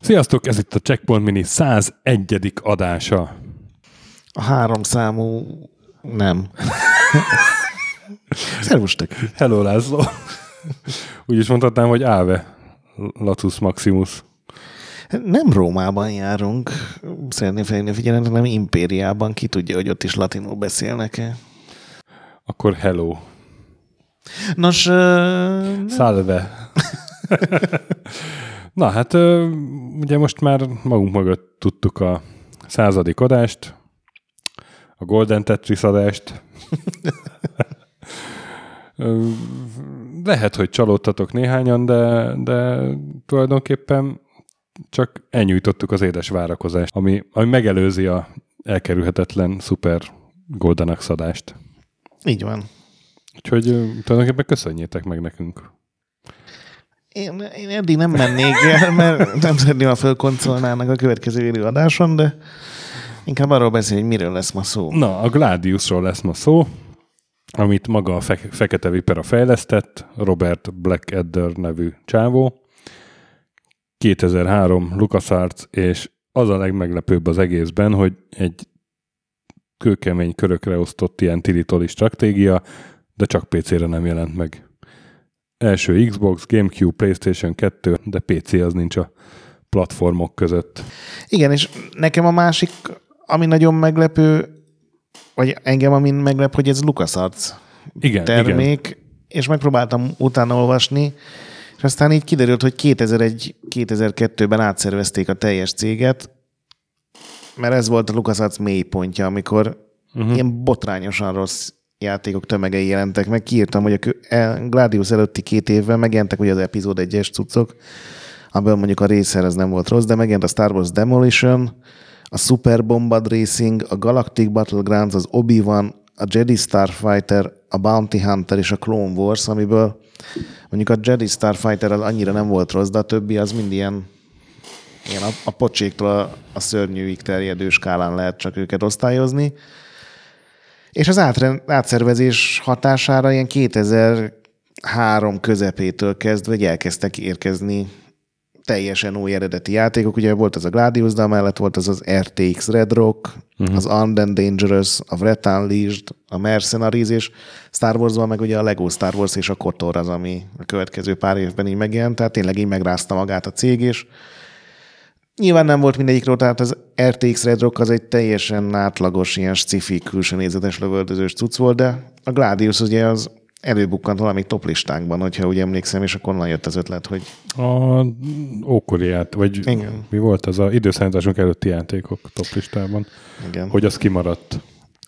Sziasztok, ez itt a Checkpoint Mini 101. adása. A három számú nem. Szervustek. Hello László. Úgy is mondhatnám, hogy Áve. Latus Maximus. Nem Rómában járunk, szeretném felhívni figyelmet, hanem Impériában. Ki tudja, hogy ott is latinul beszélnek-e. Akkor hello. Nos, uh, Salve. Na hát, ugye most már magunk mögött tudtuk a századik adást, a Golden Tetris adást. Lehet, hogy csalódtatok néhányan, de, de tulajdonképpen csak elnyújtottuk az édes várakozást, ami, ami megelőzi a elkerülhetetlen szuper Golden Axe adást. így van. Úgyhogy tulajdonképpen köszönjétek meg nekünk. Én, én eddig nem mennék el, mert nem szeretném, ha fölkoncolnának a következő élő adáson, de inkább arról beszélni, hogy miről lesz ma szó. Na, a Gladiusról lesz ma szó, amit maga a fe- Fekete Vipera fejlesztett, Robert Blackadder nevű csávó. 2003 LucasArts, és az a legmeglepőbb az egészben, hogy egy kőkemény körökre osztott ilyen tilitoli stratégia, de csak PC-re nem jelent meg. Első Xbox, Gamecube, PlayStation 2, de PC az nincs a platformok között. Igen, és nekem a másik, ami nagyon meglepő, vagy engem, amin meglep, hogy ez LucasArts Igen, termék, igen. és megpróbáltam utána olvasni, és aztán így kiderült, hogy 2001-2002-ben átszervezték a teljes céget, mert ez volt a LucasArts mélypontja, amikor uh-huh. ilyen botrányosan rossz játékok tömegei jelentek meg. Kiírtam, hogy a e- Gladius előtti két évvel megjelentek ugye az epizód 1-es cuccok, amiből mondjuk a Racer az nem volt rossz, de megjelent a Star Wars Demolition, a Super Bombard Racing, a Galactic Battlegrounds, az Obi-Wan, a Jedi Starfighter, a Bounty Hunter és a Clone Wars, amiből mondjuk a Jedi Starfighter az annyira nem volt rossz, de a többi az mind ilyen, ilyen a, a pocséktól a, a szörnyűig terjedő skálán lehet csak őket osztályozni. És az átre, átszervezés hatására ilyen 2003 közepétől kezdve elkezdtek érkezni teljesen új eredeti játékok. Ugye volt az a Gladius, de amellett volt az az RTX Red Rock, uh-huh. az and Dangerous, a Wreath Unleashed, a Mercenaries, és Star Wars-ban meg ugye a Lego Star Wars és a Kotor az, ami a következő pár évben így megjelent, tehát tényleg így megrázta magát a cég, és Nyilván nem volt mindegyikről, tehát az RTX Red Rock az egy teljesen átlagos, ilyen sci-fi külső nézetes lövöldözős cucc volt, de a Gladius ugye az előbukkant valami top listánkban, hogyha úgy emlékszem, és akkor onnan jött az ötlet, hogy A ókori ját, vagy Igen. mi volt az a időszállításunk előtti játékok top listában, igen. hogy az kimaradt.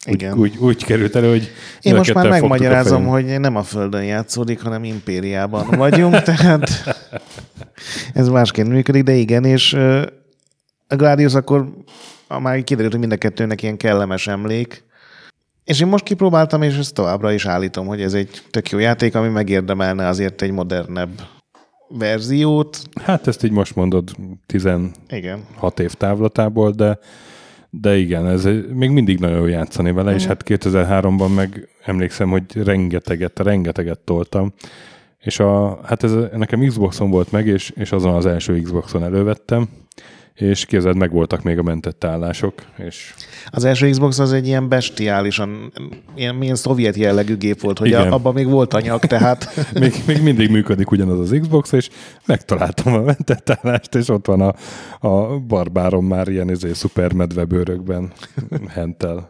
Úgy, Igen. úgy, úgy került elő, hogy Én most már megmagyarázom, hogy nem a Földön játszódik, hanem Impériában vagyunk, tehát ez másként működik, de igen, és a Gladius akkor már kiderült, hogy mind a kettőnek ilyen kellemes emlék, és én most kipróbáltam, és ezt továbbra is állítom, hogy ez egy tök jó játék, ami megérdemelne azért egy modernebb verziót. Hát ezt így most mondod 16 Igen. év távlatából, de de igen, ez még mindig nagyon jó játszani vele, Mhm. és hát 2003-ban meg emlékszem, hogy rengeteget, rengeteget toltam, és a, hát ez nekem Xboxon volt meg, és, és azon az első Xboxon elővettem, és képzeld, meg voltak még a mentett állások, és Az első Xbox az egy ilyen bestiálisan, ilyen, milyen szovjet jellegű gép volt, hogy Igen. abban még volt anyag, tehát még, még mindig működik ugyanaz az Xbox, és megtaláltam a mentett állást, és ott van a, a barbárom már ilyen izé, szuper medvebőrökben hentel.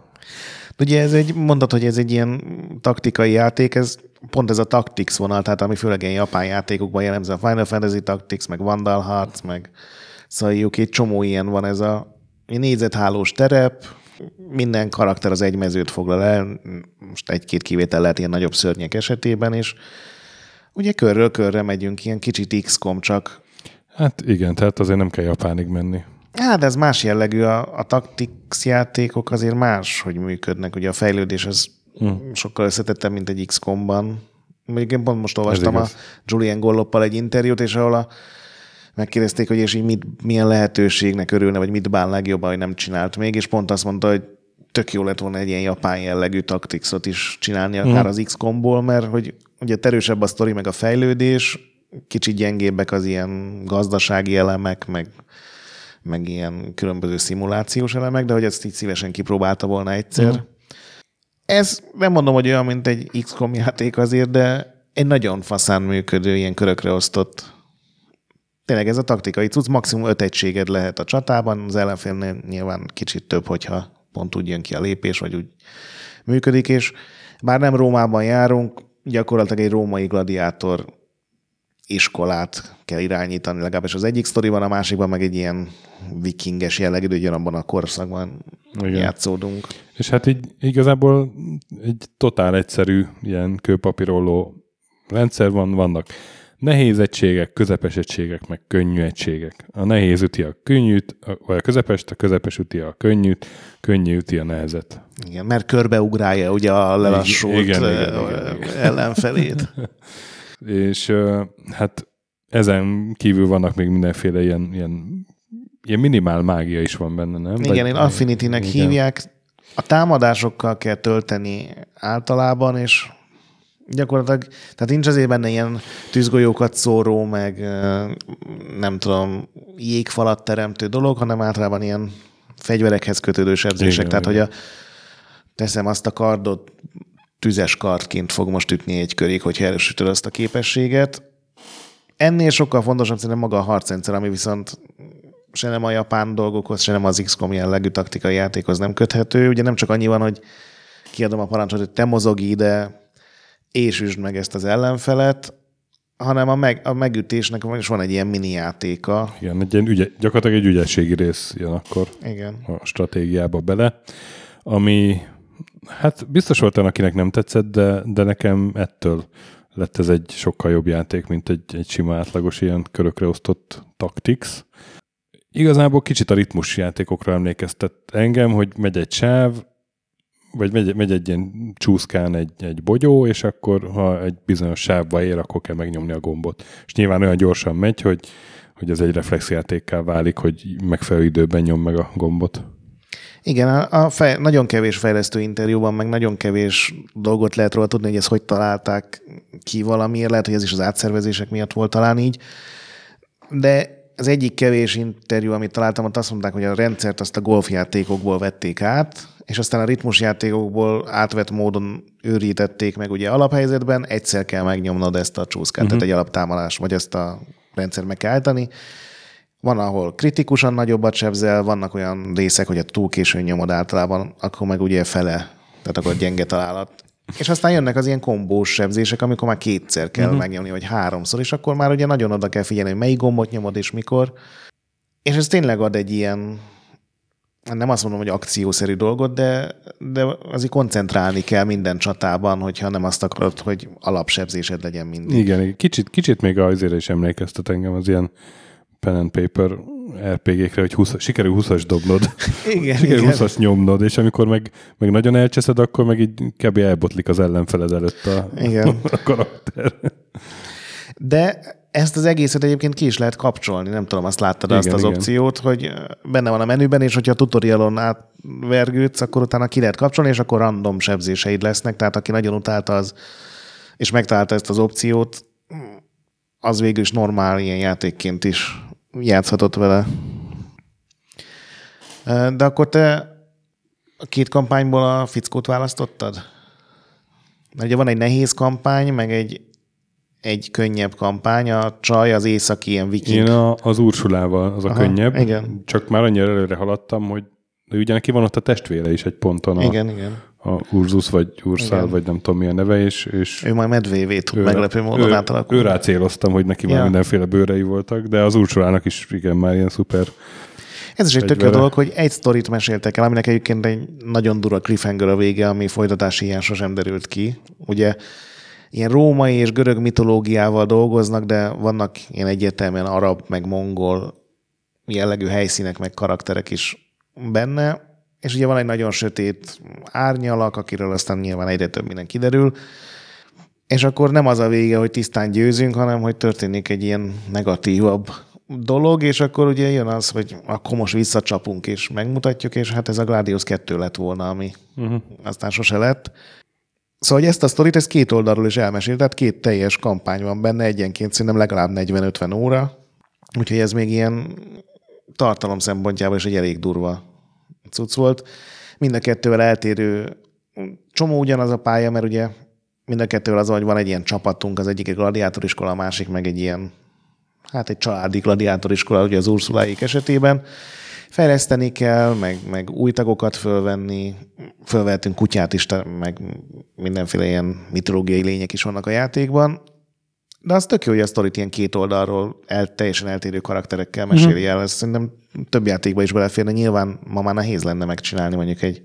Ugye ez egy, mondod, hogy ez egy ilyen taktikai játék, ez pont ez a Tactics vonal, tehát ami főleg ilyen japán játékokban jellemző a Final Fantasy Tactics, meg Vandal Hearts, meg szóval jó, egy csomó ilyen van ez a négyzethálós terep, minden karakter az egy mezőt foglal el, most egy-két kivétel lehet ilyen nagyobb szörnyek esetében, és ugye körről körre megyünk, ilyen kicsit XCOM csak Hát igen, tehát azért nem kell Japánig menni. Hát ez más jellegű, a, a Tactics játékok azért más, hogy működnek. Ugye a fejlődés az hmm. sokkal összetettebb, mint egy XCOM-ban. Mondjuk én pont most olvastam a. Julian Golloppal egy interjút, és ahol a, megkérdezték, hogy és így mit, milyen lehetőségnek örülne, vagy mit bán legjobban, hogy nem csinált még, és pont azt mondta, hogy tök jó lett volna egy ilyen japán jellegű taktixot is csinálni, akár mm. az XCOM-ból, mert hogy ugye erősebb a sztori, meg a fejlődés, kicsit gyengébbek az ilyen gazdasági elemek, meg, meg ilyen különböző szimulációs elemek, de hogy ezt így szívesen kipróbálta volna egyszer. Mm. Ez nem mondom, hogy olyan, mint egy XCOM játék azért, de egy nagyon faszán működő, ilyen körökre osztott tényleg ez a taktikai cucc, maximum öt egységed lehet a csatában, az ellenfélnél nyilván kicsit több, hogyha pont úgy jön ki a lépés, vagy úgy működik, és bár nem Rómában járunk, gyakorlatilag egy római gladiátor iskolát kell irányítani, legalábbis az egyik sztoriban, a másikban meg egy ilyen vikinges jellegű, ugyanabban a korszakban Igen. játszódunk. És hát így igazából egy totál egyszerű ilyen kőpapírolló rendszer van, vannak nehéz egységek, közepes egységek, meg könnyű egységek. A nehéz üti a könnyűt, vagy a közepest, a közepes üti a könnyűt, könnyű üti a nehezet. Igen, mert körbeugrálja ugye a lelassult igen, igen, igen, igen. ellenfelét. És hát ezen kívül vannak még mindenféle ilyen, ilyen, ilyen minimál mágia is van benne, nem? Igen, Vagy, én Affinity-nek hívják. A támadásokkal kell tölteni általában, és Gyakorlatilag, tehát nincs azért benne ilyen tűzgolyókat szóró, meg nem tudom, jégfalat teremtő dolog, hanem általában ilyen fegyverekhez kötődő sebzések. Igen, tehát, igen. hogy a, teszem azt a kardot, tüzes kardként fog most ütni egy körig, hogy erősíted azt a képességet. Ennél sokkal fontosabb szerintem maga a harcrendszer, ami viszont se nem a japán dolgokhoz, se nem az XCOM jellegű taktikai játékhoz nem köthető. Ugye nem csak annyi van, hogy kiadom a parancsot, hogy te mozog ide, és üsd meg ezt az ellenfelet, hanem a, meg, a megütésnek is van egy ilyen mini játéka. Igen, egy ilyen ügye, gyakorlatilag egy ügyességi rész jön akkor Igen. a stratégiába bele, ami hát biztos volt olyan, akinek nem tetszett, de, de nekem ettől lett ez egy sokkal jobb játék, mint egy, egy sima átlagos ilyen körökre osztott Tactics. Igazából kicsit a ritmus játékokra emlékeztet engem, hogy megy egy sáv, vagy megy, megy egy ilyen csúszkán egy, egy bogyó, és akkor ha egy bizonyos sávba ér, akkor kell megnyomni a gombot. És nyilván olyan gyorsan megy, hogy, hogy ez egy reflexjátékká válik, hogy megfelelő időben nyom meg a gombot. Igen, a, fej, nagyon kevés fejlesztő interjúban, meg nagyon kevés dolgot lehet róla tudni, hogy ezt hogy találták ki valamiért. Lehet, hogy ez is az átszervezések miatt volt talán így. De az egyik kevés interjú, amit találtam, ott azt mondták, hogy a rendszert azt a golfjátékokból vették át, és aztán a ritmusjátékokból átvett módon őrítették meg ugye alaphelyzetben, egyszer kell megnyomnod ezt a csúszkát, uh-huh. tehát egy alaptámadás, vagy ezt a rendszer meg kell állítani. Van, ahol kritikusan nagyobbat sebzel, vannak olyan részek, hogy a túl későn nyomod általában, akkor meg ugye fele, tehát akkor gyenge találat. És aztán jönnek az ilyen kombós sebzések, amikor már kétszer kell uh-huh. megnyomni, vagy háromszor, és akkor már ugye nagyon oda kell figyelni, hogy melyik gombot nyomod és mikor. És ez tényleg ad egy ilyen nem azt mondom, hogy akciószerű dolgot, de, de azért koncentrálni kell minden csatában, hogyha nem azt akarod, hogy alapsebzésed legyen mindig. Igen, kicsit, kicsit még azért is emlékeztet engem az ilyen pen and paper RPG-kre, hogy 20, sikerül 20-as dobnod. Igen, sikerül igen. 20-as nyomnod, és amikor meg, meg nagyon elcseszed, akkor meg így kb. elbotlik az ellenfeled előtt a, igen. a karakter. De ezt az egészet egyébként ki is lehet kapcsolni, nem tudom, azt láttad igen, azt az igen. opciót, hogy benne van a menüben, és hogyha a tutorialon átvergődsz, akkor utána ki lehet kapcsolni, és akkor random sebzéseid lesznek, tehát aki nagyon utálta az, és megtalálta ezt az opciót, az végül is normál ilyen játékként is játszhatott vele. De akkor te a két kampányból a fickót választottad? Mert ugye van egy nehéz kampány, meg egy egy könnyebb kampány, a csaj az északi ilyen viking. Én a, az Ursulával, az a Aha, könnyebb. Igen. Csak már annyira előre haladtam, hogy de ugye neki van ott a testvére is egy ponton. A, igen, igen. A Urzus, vagy Urszál, igen. vagy nem tudom milyen neve, és, és ő majd medvévé tud ő, meglepő módon ő, átalakulni. Őrá céloztam, hogy neki ja. már mindenféle bőrei voltak, de az Ursulának is igen, már ilyen szuper ez is egy tök dolog, hogy egy sztorit meséltek el, aminek egyébként egy nagyon dura cliffhanger a vége, ami folytatási ilyen sosem derült ki. Ugye ilyen római és görög mitológiával dolgoznak, de vannak ilyen egyértelműen arab, meg mongol jellegű helyszínek, meg karakterek is benne, és ugye van egy nagyon sötét árnyalak, akiről aztán nyilván egyre több minden kiderül, és akkor nem az a vége, hogy tisztán győzünk, hanem hogy történik egy ilyen negatívabb dolog, és akkor ugye jön az, hogy akkor most visszacsapunk és megmutatjuk, és hát ez a Gladius 2 lett volna, ami uh-huh. aztán sose lett. Szóval hogy ezt a sztorit, ez két oldalról is elmesél, tehát két teljes kampány van benne, egyenként szerintem legalább 40-50 óra, úgyhogy ez még ilyen tartalom szempontjából is egy elég durva cucc volt. Mind a kettővel eltérő, csomó ugyanaz a pálya, mert ugye mind a kettővel az, hogy van egy ilyen csapatunk, az egyik egy gladiátoriskola, a másik meg egy ilyen, hát egy családi gladiátoriskola, ugye az Ursuláik esetében. Fejleszteni kell, meg, meg új tagokat fölvenni, fölvehetünk kutyát is, meg mindenféle ilyen mitológiai lények is vannak a játékban. De az tök jó, hogy a sztorit ilyen két oldalról el, teljesen eltérő karakterekkel meséli mm-hmm. el. Ez szerintem több játékba is beleférne. Nyilván ma már nehéz lenne megcsinálni mondjuk egy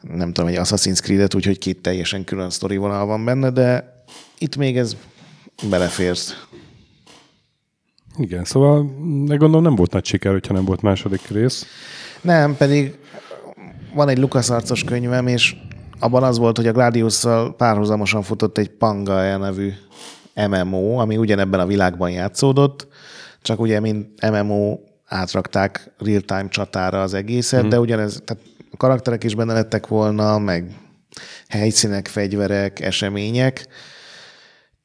nem tudom, egy Assassin's Creed-et, úgyhogy két teljesen külön sztori vonal van benne, de itt még ez beleférsz. Igen, szóval de gondolom nem volt nagy siker, hogyha nem volt második rész. Nem, pedig van egy LucasArts-os könyvem, és abban az volt, hogy a Gladiusszal párhuzamosan futott egy Pangaea nevű MMO, ami ugyanebben a világban játszódott, csak ugye, mint MMO átrakták real-time csatára az egészet, mm. de ugyanez, tehát a karakterek is benne lettek volna, meg helyszínek, fegyverek, események,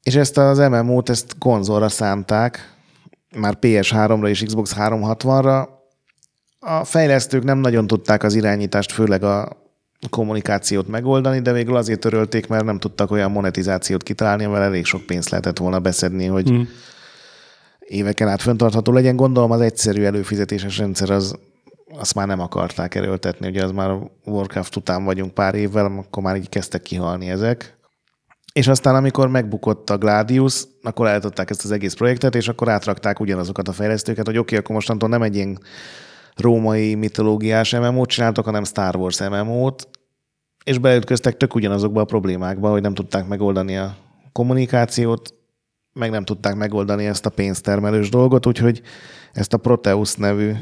és ezt az MMO-t ezt konzolra szánták, már PS3-ra és Xbox 360-ra. A fejlesztők nem nagyon tudták az irányítást, főleg a kommunikációt megoldani, de végül azért törölték, mert nem tudtak olyan monetizációt kitalálni, amivel elég sok pénzt lehetett volna beszedni, hogy mm. éveken át föntartható legyen. Gondolom az egyszerű előfizetéses rendszer az azt már nem akarták erőltetni, ugye az már Warcraft után vagyunk pár évvel, akkor már így kezdtek kihalni ezek. És aztán, amikor megbukott a Gladius, akkor eltották ezt az egész projektet, és akkor átrakták ugyanazokat a fejlesztőket, hogy oké, okay, akkor mostantól nem egy ilyen római mitológiás MMO-t csináltak, hanem Star Wars MMO-t, és beütköztek tök ugyanazokba a problémákba, hogy nem tudták megoldani a kommunikációt, meg nem tudták megoldani ezt a pénztermelős dolgot, úgyhogy ezt a Proteus nevű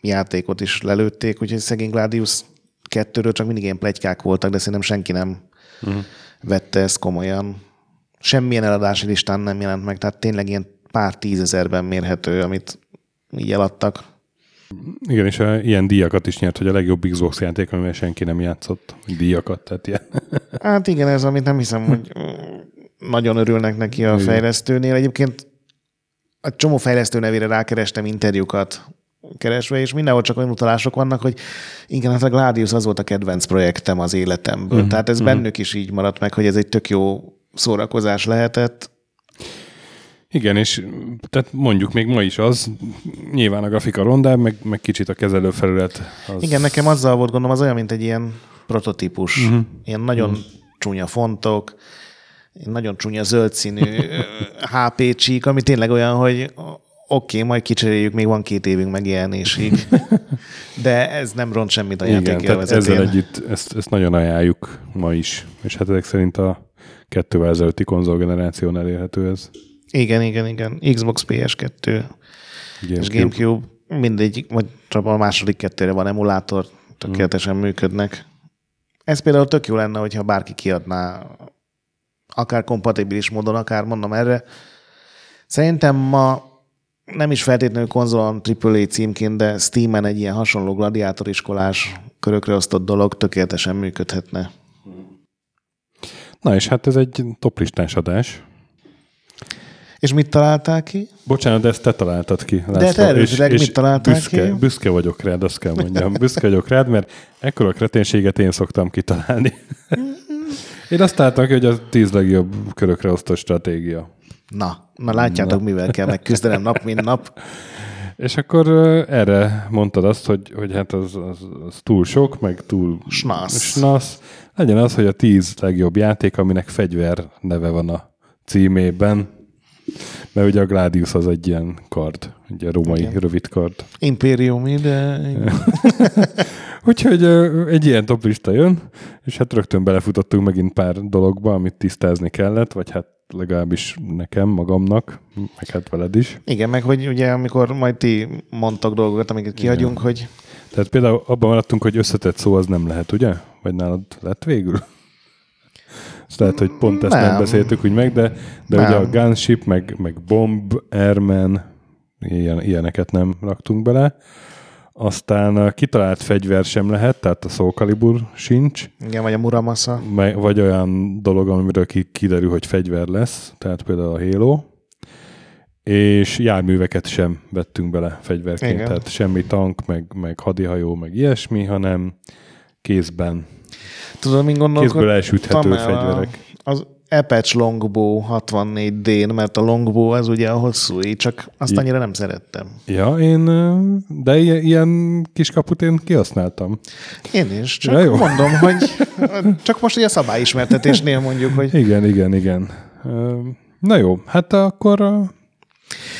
játékot is lelőtték, úgyhogy szegény Gladius kettőről csak mindig ilyen plegykák voltak, de szerintem senki nem uh-huh. vette ezt komolyan. Semmilyen eladási listán nem jelent meg, tehát tényleg ilyen pár tízezerben mérhető, amit így eladtak. Igen, és a, ilyen díjakat is nyert, hogy a legjobb Xbox játék, amivel senki nem játszott. Díjakat, tehát ilyen. Hát igen, ez amit nem hiszem, hogy nagyon örülnek neki a fejlesztőnél. Egyébként a csomó fejlesztő nevére rákerestem interjúkat keresve, és mindenhol csak olyan utalások vannak, hogy igen, hát a Gladius az volt a kedvenc projektem az életemből. Uh-huh. Tehát ez uh-huh. bennük is így maradt meg, hogy ez egy tök jó szórakozás lehetett. Igen, és tehát mondjuk még ma is az, nyilván a grafika rondább, meg, meg kicsit a kezelőfelület. Az... Igen, nekem azzal volt gondolom, az olyan, mint egy ilyen prototípus. Uh-huh. Ilyen nagyon uh-huh. csúnya fontok, nagyon csúnya zöld színű HP csík, ami tényleg olyan, hogy oké, okay, majd kicseréljük, még van két évünk megjelenésig. De ez nem ront semmit a játék ezzel együtt ezt, ezt nagyon ajánljuk ma is. És hát ezek szerint a kettővel ezelőtti konzolgeneráción elérhető ez. Igen, igen, igen. Xbox PS2 Gamecube. és Gamecube mindegy, vagy csak a második kettőre van emulátor, tökéletesen hmm. működnek. Ez például tök jó lenne, hogyha bárki kiadná akár kompatibilis módon, akár mondom erre. Szerintem ma nem is feltétlenül konzolon AAA címként, de Steam-en egy ilyen hasonló gladiátoriskolás körökre osztott dolog tökéletesen működhetne. Na és hát ez egy toplistás adás. És mit találtál ki? Bocsánat, de ezt te találtad ki. László. De te előzőleg mit találtál büszke, ki? Büszke vagyok rád, azt kell mondjam. Büszke vagyok rád, mert ekkora kreténséget én szoktam kitalálni. én azt találtam ki, hogy a tíz legjobb körökre osztott stratégia. Na, na látjátok, na. mivel kell megküzdenem nap, mint nap. És akkor erre mondtad azt, hogy, hogy hát az, az, az túl sok, meg túl snasz. snasz. Legyen az, hogy a tíz legjobb játék, aminek fegyver neve van a címében. Mert ugye a Gladius az egy ilyen kard, ugye a római Igen. rövid kard. Impérium, de... Úgyhogy egy ilyen toplista jön, és hát rögtön belefutottunk megint pár dologba, amit tisztázni kellett, vagy hát legalábbis nekem, magamnak, meg hát veled is. Igen, meg hogy ugye amikor majd ti mondtak dolgokat, amiket kihagyunk, Igen. hogy... Tehát például abban maradtunk, hogy összetett szó az nem lehet, ugye? Vagy nálad lett végül? Ezt lehet, hogy pont ezt nem, nem beszéltük úgy meg, de, de ugye a Gunship, meg, meg Bomb, Airman, ilyen, ilyeneket nem raktunk bele. Aztán a kitalált fegyver sem lehet, tehát a szókalibur sincs, Igen, vagy a Muramasa. vagy olyan dolog, amiről ki- kiderül, hogy fegyver lesz, tehát például a Halo, és járműveket sem vettünk bele fegyverként, Igen. tehát semmi tank, meg, meg hadihajó, meg ilyesmi, hanem kézben, Tudod, mint gondolkodtam? kézből elsüthető el fegyverek. Az Apache Longbow 64D-n, mert a Longbow az ugye a hosszú így, csak azt annyira nem szerettem. Ja, én, de ilyen, ilyen kiskaput én kihasználtam. Én is, csak Ja, jó. mondom, hogy csak most ugye a szabályismertetésnél mondjuk, hogy Igen, igen, igen. Na jó, hát akkor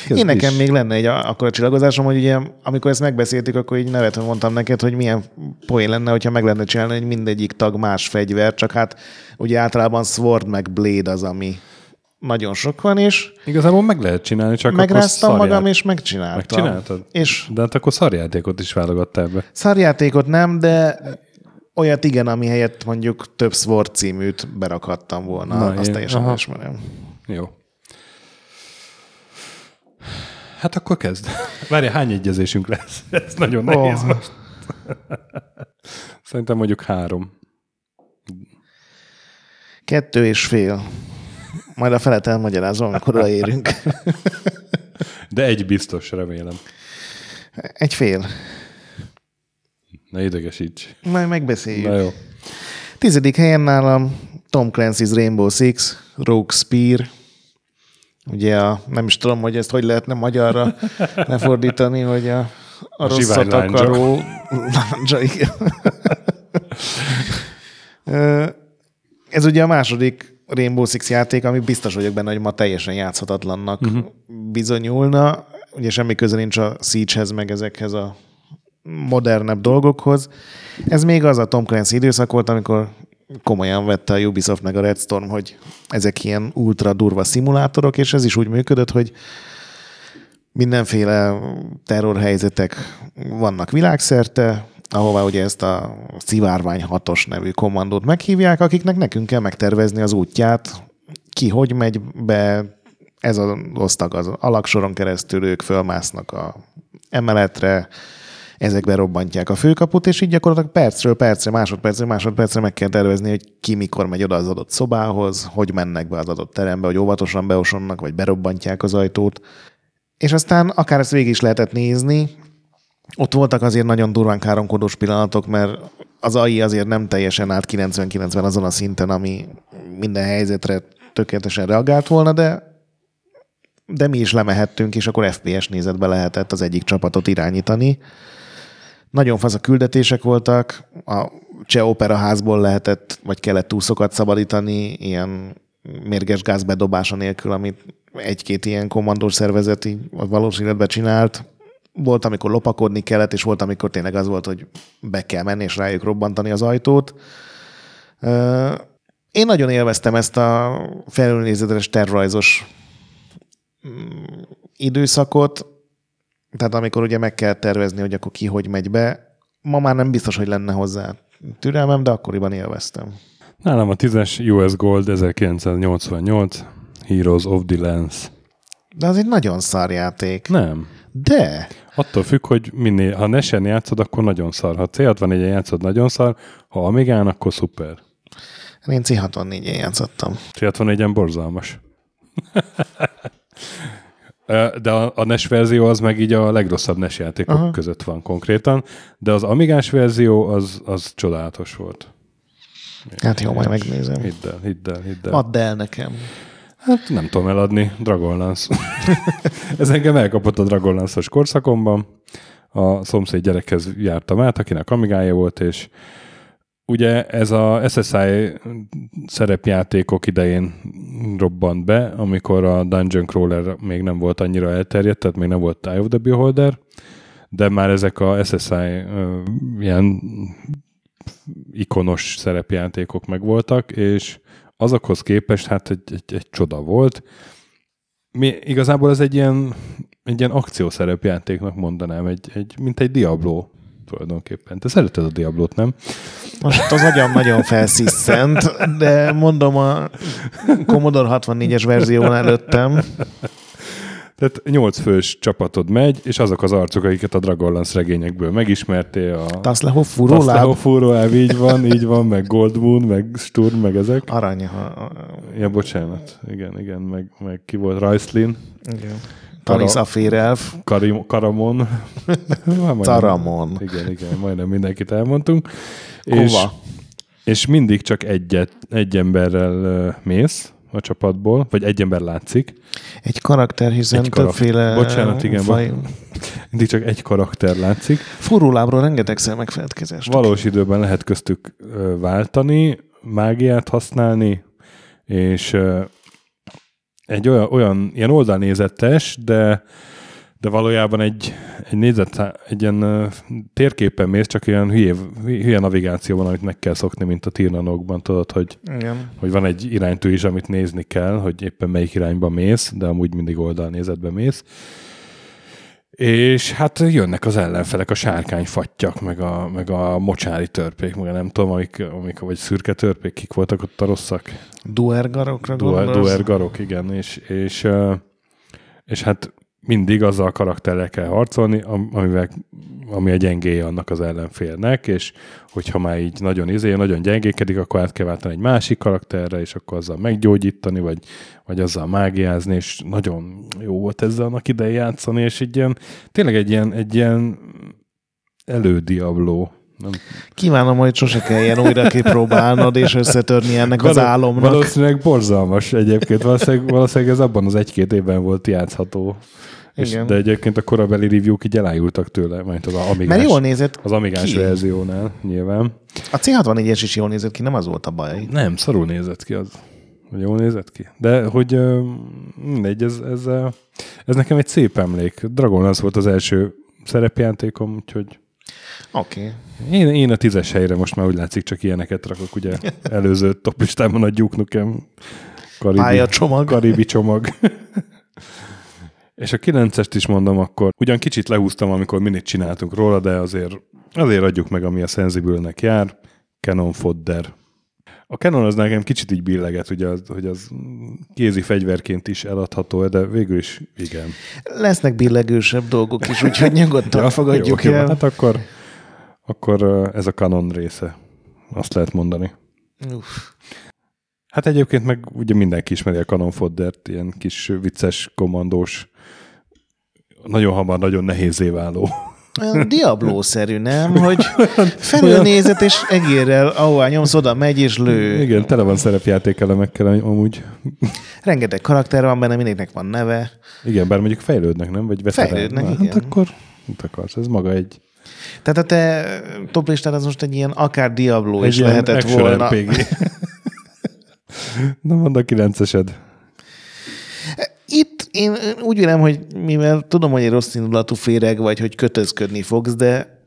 kezd Én nekem is. még lenne egy akkor a csillagozásom, hogy ugye, amikor ezt megbeszéltük, akkor így nevetve mondtam neked, hogy milyen poén lenne, hogyha meg lenne csinálni, hogy mindegyik tag más fegyver, csak hát ugye általában Sword meg Blade az, ami nagyon sok van, és Igazából meg lehet csinálni, csak megráztam akkor magam, és megcsináltam. Megcsináltad? És De hát akkor szarjátékot is válogattál be. szarjátékot nem, de olyat igen, ami helyett mondjuk több Sword címűt berakhattam volna. Na, Na, azt én- teljesen aha. ismerem. Jó. Hát akkor kezd. Várj, hány egyezésünk lesz? Ez nagyon nehéz Oh. most. Szerintem mondjuk három. Kettő és fél. Majd a felet elmagyarázom, amikor odaérünk. De egy biztos, remélem. Egy fél. Ne idegesíts. Majd megbeszéljük. Na jó. Tizedik helyen nálam Tom Clancy's Rainbow Six, Rogue Spear. Ugye a, nem is tudom, hogy ezt hogy lehetne magyarra lefordítani, hogy a, a, A rosszat akaró lándzsa, Ez ugye a második Rainbow Six játék, ami biztos vagyok benne, hogy ma teljesen játszhatatlannak uh-huh. bizonyulna. Ugye semmi köze nincs a Siege-hez, meg ezekhez a modernebb dolgokhoz. Ez még az a Tom Clancy időszak volt, amikor komolyan vette a Ubisoft meg a Red Storm, hogy ezek ilyen ultra durva szimulátorok, és ez is úgy működött, hogy mindenféle terrorhelyzetek vannak világszerte, ahová ugye ezt a Szivárvány 6-os nevű kommandót meghívják, akiknek nekünk kell megtervezni az útját, ki hogy megy be, ez az osztag az alaksoron keresztül, ők fölmásznak a emeletre, ezekbe robbantják a főkaput, és így gyakorlatilag percről percre, másodpercre, másodpercre meg kell tervezni, hogy ki mikor megy oda az adott szobához, hogy mennek be az adott terembe, hogy óvatosan beosonnak, vagy berobbantják az ajtót. És aztán akár ezt végig is lehetett nézni, ott voltak azért nagyon durván káromkodós pillanatok, mert az AI azért nem teljesen állt 99-ben azon a szinten, ami minden helyzetre tökéletesen reagált volna, de de mi is lemehettünk, és akkor FPS nézetbe lehetett az egyik csapatot irányítani. Nagyon fasz a küldetések voltak, a cseh opera házból lehetett, vagy kellett túszokat szabadítani, ilyen mérges gáz bedobása nélkül, amit egy-két ilyen kommandós szervezet így a valós életben csinált. Volt, amikor lopakodni kellett, és volt, amikor tényleg az volt, hogy be kell menni, és rájuk robbantani az ajtót. Én nagyon élveztem ezt a felülnézetes tervrajzos mm, időszakot, tehát amikor ugye meg kell tervezni, hogy akkor ki hogy megy be, ma már nem biztos, hogy lenne hozzá türelmem, de akkoriban élveztem. Nálam a 10-es US Gold 1988, Heroes of the Lens. De az egy nagyon szar játék. Nem. De! Attól függ, hogy minél, ha nesen játszod, akkor nagyon szar. Ha C64-en játszod, nagyon szar. Ha Amigán, akkor szuper. Én C64-en játszottam. C64-en borzalmas. De a, a NES verzió az meg így a legrosszabb NES játékok Aha. Aha. között van konkrétan, de az Amigás verzió az, az csodálatos volt. Hát jó, majd megnézem. Hidd el, hidd el, hidd el. Add el nekem. Hát nem tudom eladni, Dragonlance. Ez engem elkapott a Dragonlance-os korszakomban. A szomszéd gyerekhez jártam át, akinek amigája volt, és ugye ez a SSI szerepjátékok idején robbant be, amikor a Dungeon Crawler még nem volt annyira elterjedt, tehát még nem volt Eye of the Beholder, de már ezek a SSI ilyen ikonos szerepjátékok megvoltak, és azokhoz képest hát egy, egy, egy csoda volt. Mi, igazából ez egy ilyen, egy ilyen akciószerepjátéknak mondanám, egy, egy, mint egy Diablo tulajdonképpen. Te szereted a Diablót, nem? Most az agyam nagyon felsziszent, de mondom a Commodore 64-es verzión előttem. Tehát nyolc fős csapatod megy, és azok az arcok, akiket a Dragonlance regényekből megismertél. A Taslehov fúróláb. Taslehov fúróláb, így van, így van, meg Goldmoon, meg Sturm, meg ezek. Arany. Ja, bocsánat. Igen, igen, meg, meg ki volt? Raislin, igen. Tanis Aférelf. Karim, Karamon. Majdnem- Taramon. Igen, igen, majdnem mindenkit elmondtunk. Hova? És, és mindig csak egyet, egy emberrel mész a csapatból, vagy egy ember látszik. Egy karakter, hiszen Egy karakter. többféle Bocsánat, igen, faj... Mindig csak egy karakter látszik. Fúrólábról rengetegszer megfeledkezést. Valós időben lehet köztük váltani, mágiát használni, és egy olyan, olyan ilyen oldalnézetes, de, de valójában egy, egy nézet, egy ilyen térképen mész, csak ilyen hülye, hülye navigáció van, amit meg kell szokni, mint a tírnanokban, tudod, hogy, Igen. hogy van egy iránytű is, amit nézni kell, hogy éppen melyik irányba mész, de amúgy mindig oldalnézetbe mész. És hát jönnek az ellenfelek, a sárkányfattyak, meg a, meg a mocsári törpék, meg nem tudom, amik, amik, vagy szürke törpék, kik voltak ott a rosszak. Duergarokra Duer, gondolsz? Duer Garok, igen, és, és, és hát mindig azzal a karakterrel kell harcolni, am- amivel, ami a gyengéje annak az ellenfélnek, és hogyha már így nagyon izé, nagyon gyengékedik, akkor át kell váltani egy másik karakterre, és akkor azzal meggyógyítani, vagy, vagy azzal mágiázni, és nagyon jó volt ezzel annak idején játszani, és egy ilyen, tényleg egy ilyen, egy ilyen elődiabló. Nem, Kívánom, hogy sose kelljen újra kipróbálnod és összetörni ennek az Való- álomnak. Valószínűleg borzalmas egyébként. Valószínűleg, valószínűleg ez abban az egy-két évben volt játszható. És, Igen. de egyébként a korabeli review-k így elájultak tőle, majd az amigás, Mert jól nézett az amigás ki. verziónál nyilván. A C64-es is jól nézett ki, nem az volt a baj. Nem, szarul nézett ki az. Jól nézett ki. De hogy mindegy, ez, ez, ez nekem egy szép emlék. Dragon az volt az első szerepjátékom, úgyhogy Oké. Okay. én, én a tízes helyre most már úgy látszik, csak ilyeneket rakok, ugye előző top listában a Duke Nukem Karibi, Pályacsomag. Karibi csomag. És a 9-est is mondom akkor, ugyan kicsit lehúztam, amikor minit csináltunk róla, de azért, azért adjuk meg, ami a Sensible-nek jár. Canon Fodder. A Canon az nekem kicsit így billeget, ugye, az, hogy az kézi fegyverként is eladható, de végül is igen. Lesznek billegősebb dolgok is, úgyhogy nyugodtan ja, fogadjuk jó, jó, el. Hát akkor, akkor ez a Canon része. Azt lehet mondani. Uff. Hát egyébként meg ugye mindenki ismeri a Canon Foddert, ilyen kis vicces, kommandós, nagyon hamar, nagyon nehézé váló. Olyan Diablo-szerű, nem? Hogy felülnézet és egérrel, ahová nyomsz, oda megy és lő. Igen, tele van szerepjátékelemekkel amúgy. Rengeteg karakter van benne, mindegynek van neve. Igen, bár mondjuk fejlődnek, nem? Vagy veterán. Fejlődnek, Na, igen. Hát akkor mit akarsz? Ez maga egy, Tehát a te top listád az most egy ilyen akár Diablo egy is lehetett volna. RPG. Na, mondd a kilencesed. Itt én úgy vélem, hogy mivel tudom, hogy egy rossz indulatú féreg vagy, hogy kötözködni fogsz, de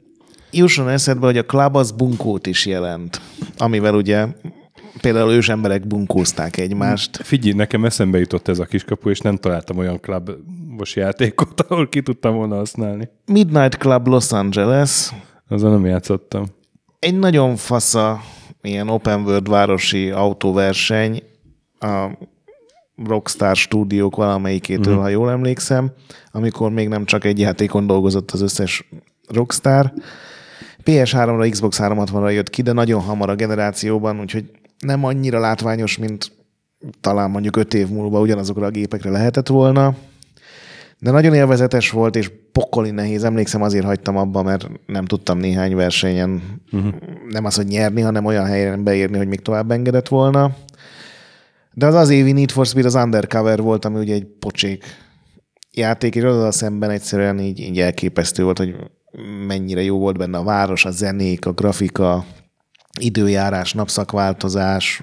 jusson eszedbe, hogy a klub az bunkót is jelent, amivel ugye például ősemberek bunkózták egymást. Figyelj, nekem eszembe jutott ez a kiskapu, és nem találtam olyan klubos játékot, ahol ki tudtam volna használni. Midnight Club Los Angeles, Azzal nem játszottam. egy nagyon fasza ilyen open world városi autóverseny a Rockstar stúdiók valamelyikétől, uh-huh. ha jól emlékszem, amikor még nem csak egy játékon dolgozott az összes Rockstar. PS3-ra, Xbox 360-ra jött ki, de nagyon hamar a generációban, úgyhogy nem annyira látványos, mint talán mondjuk öt év múlva ugyanazokra a gépekre lehetett volna. De nagyon élvezetes volt, és pokoli nehéz. Emlékszem, azért hagytam abba, mert nem tudtam néhány versenyen uh-huh. nem az, hogy nyerni, hanem olyan helyen beérni, hogy még tovább engedett volna. De az az évi Need for Speed az Undercover volt, ami ugye egy pocsék játék, és azzal szemben egyszerűen így, így elképesztő volt, hogy mennyire jó volt benne a város, a zenék, a grafika, időjárás, napszakváltozás,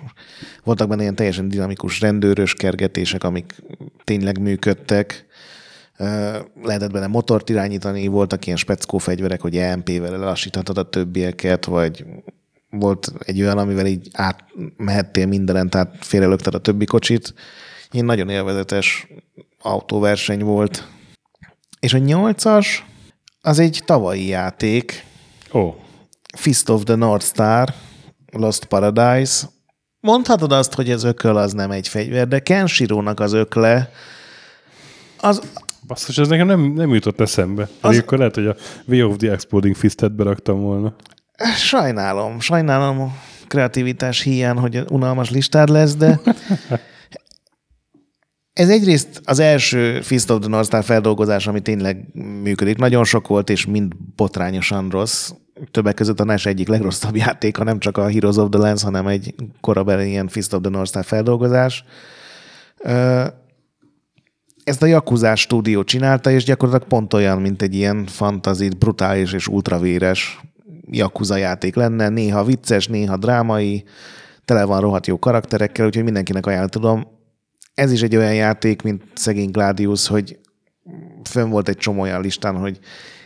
voltak benne ilyen teljesen dinamikus rendőrös kergetések, amik tényleg működtek. Lehetett benne motort irányítani, voltak ilyen speckó fegyverek, hogy EMP-vel lelassíthatod a többieket, vagy volt egy olyan, amivel így átmehettél mindenen, tehát félrelökted a többi kocsit. Ilyen nagyon élvezetes autóverseny volt. És a nyolcas, az egy tavalyi játék, Ó, Fist of the North Star, Lost Paradise. Mondhatod azt, hogy az ököl az nem egy fegyver, de Kenshiro-nak az ökle, az Basszus, ez nekem nem, nem jutott eszembe. Az... Akkor lehet, hogy a Way of the Exploding Fistet beraktam volna. Sajnálom, sajnálom a kreativitás hiány, hogy unalmas listád lesz, de ez egyrészt az első Fist of the North Star feldolgozás, ami tényleg működik. Nagyon sok volt, és mind botrányosan rossz. Többek között a NES egyik legrosszabb játéka, nem csak a Heroes of the Lens, hanem egy korabeli ilyen Fist of the North Star feldolgozás. Ezt a Yakuza stúdió csinálta, és gyakorlatilag pont olyan, mint egy ilyen fantazit, brutális és ultravéres Yakuza játék lenne. Néha vicces, néha drámai, tele van rohadt jó karakterekkel, úgyhogy mindenkinek ajánlom tudom ez is egy olyan játék, mint szegény Gladius, hogy fönn volt egy csomó olyan listán, hogy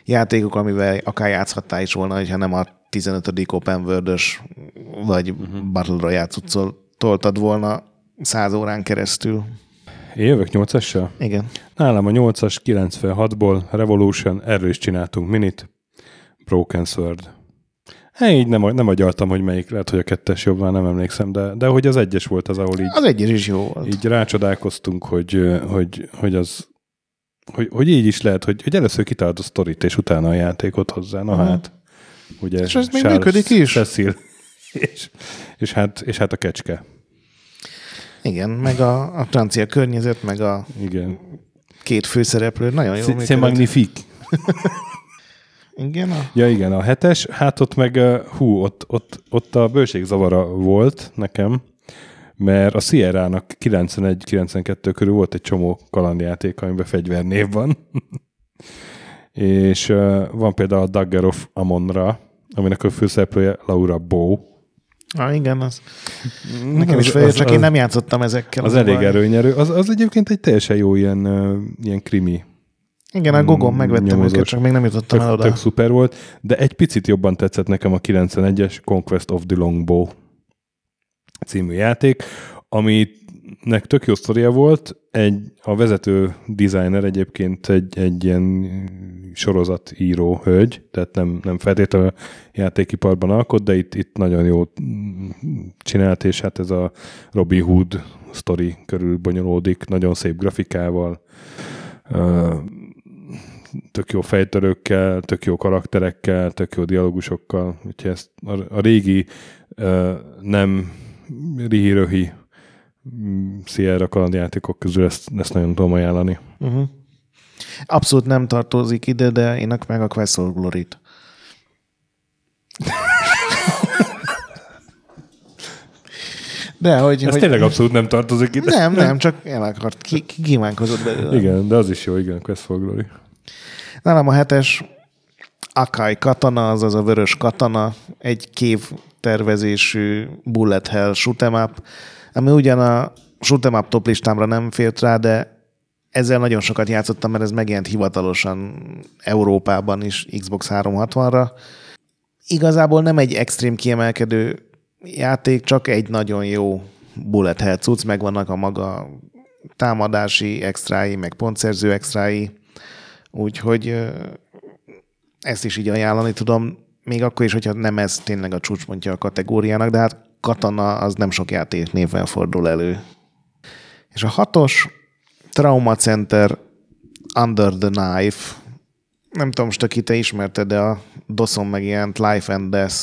játékok, amivel akár játszhattál is volna, hogyha nem a 15. Open world vagy uh-huh. Battle Royale toltad volna száz órán keresztül. Én jövök 8 Igen. Nálam a 8-as 96-ból Revolution, erről is csináltunk minit. Broken Sword. Hát így nem, nem agyaltam, hogy melyik, lehet, hogy a kettes jobb, már nem emlékszem, de, de hogy az egyes volt az, ahol így... Az egyes is jó volt. Így rácsodálkoztunk, hogy, hogy, hogy az hogy, hogy így is lehet, hogy, hogy először kitalálod a sztorit, és utána a játékot hozzá. Na uh-huh. hát, ugye és ez még működik is. Cecil, és, és, hát, és hát a kecske. Igen, meg a, a francia környezet, meg a Igen. két főszereplő, nagyon jó. C'est magnifique. Igen? A... Ja, igen, a hetes. Hát ott meg, hú, ott, ott, ott a bőségzavara volt nekem, mert a Sierra-nak 91-92 körül volt egy csomó kalandjáték, amiben fegyvernév van. és uh, van például a Dagger of Amonra, aminek a főszereplője Laura Bow. Ah, igen, az. Nekem is feljött, csak az, én nem játszottam ezekkel. Az, az elég erőnyerő. Az, az egyébként egy teljesen jó ilyen, ilyen krimi igen, a Gogon megvettem nyomozós. őket, csak még nem jutottam tök, el oda. Tök szuper volt, de egy picit jobban tetszett nekem a 91-es Conquest of the Longbow című játék, aminek tök jó sztoria volt, egy, a vezető designer egyébként egy, egy ilyen sorozatíró hölgy, tehát nem, nem feltétlenül játékiparban alkot, de itt, itt nagyon jó csinált, és hát ez a Robin Hood sztori körül bonyolódik, nagyon szép grafikával, tök jó fejtörőkkel, tök jó karakterekkel, tök jó dialogusokkal, úgyhogy ezt a, a régi nem mm, Sierra kalandjátékok közül ezt, ezt nagyon tudom ajánlani. Uh-huh. Abszolút nem tartozik ide, de én meg a Quest for Glory-t. De hogy... Ez hogy... tényleg abszolút nem tartozik ide. Nem, nem, csak el akart, ki, ki kívánkozott belőle. Igen, de az is jó, igen, Quest for Glory. Nálam a hetes Akai katana, azaz a vörös katana, egy kév tervezésű bullet hell shoot'em up, ami ugyan a shoot'em up top listámra nem fért rá, de ezzel nagyon sokat játszottam, mert ez megjelent hivatalosan Európában is Xbox 360-ra. Igazából nem egy extrém kiemelkedő játék, csak egy nagyon jó bullet hell cucc, megvannak a maga támadási extrái, meg pontszerző extrái, Úgyhogy ezt is így ajánlani tudom, még akkor is, hogyha nem ez tényleg a csúcspontja a kategóriának, de hát Katana az nem sok játék néven fordul elő. És a hatos Trauma Center Under the Knife, nem tudom, most aki te ismerted, de a Doszon megjelent Life and Death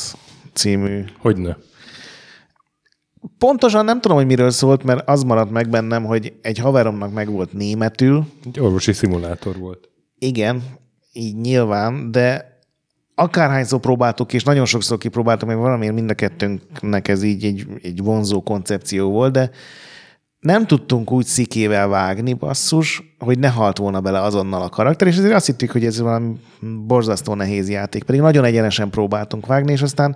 című. Hogyne. Pontosan nem tudom, hogy miről szólt, mert az maradt meg bennem, hogy egy haveromnak meg volt németül. Egy orvosi szimulátor volt. Igen, így nyilván, de akárhányszor próbáltuk, és nagyon sokszor kipróbáltuk, mert valamiért mind a kettőnknek ez így egy, egy vonzó koncepció volt, de nem tudtunk úgy szikével vágni, basszus, hogy ne halt volna bele azonnal a karakter, és ezért azt hittük, hogy ez valami borzasztó nehéz játék, pedig nagyon egyenesen próbáltunk vágni, és aztán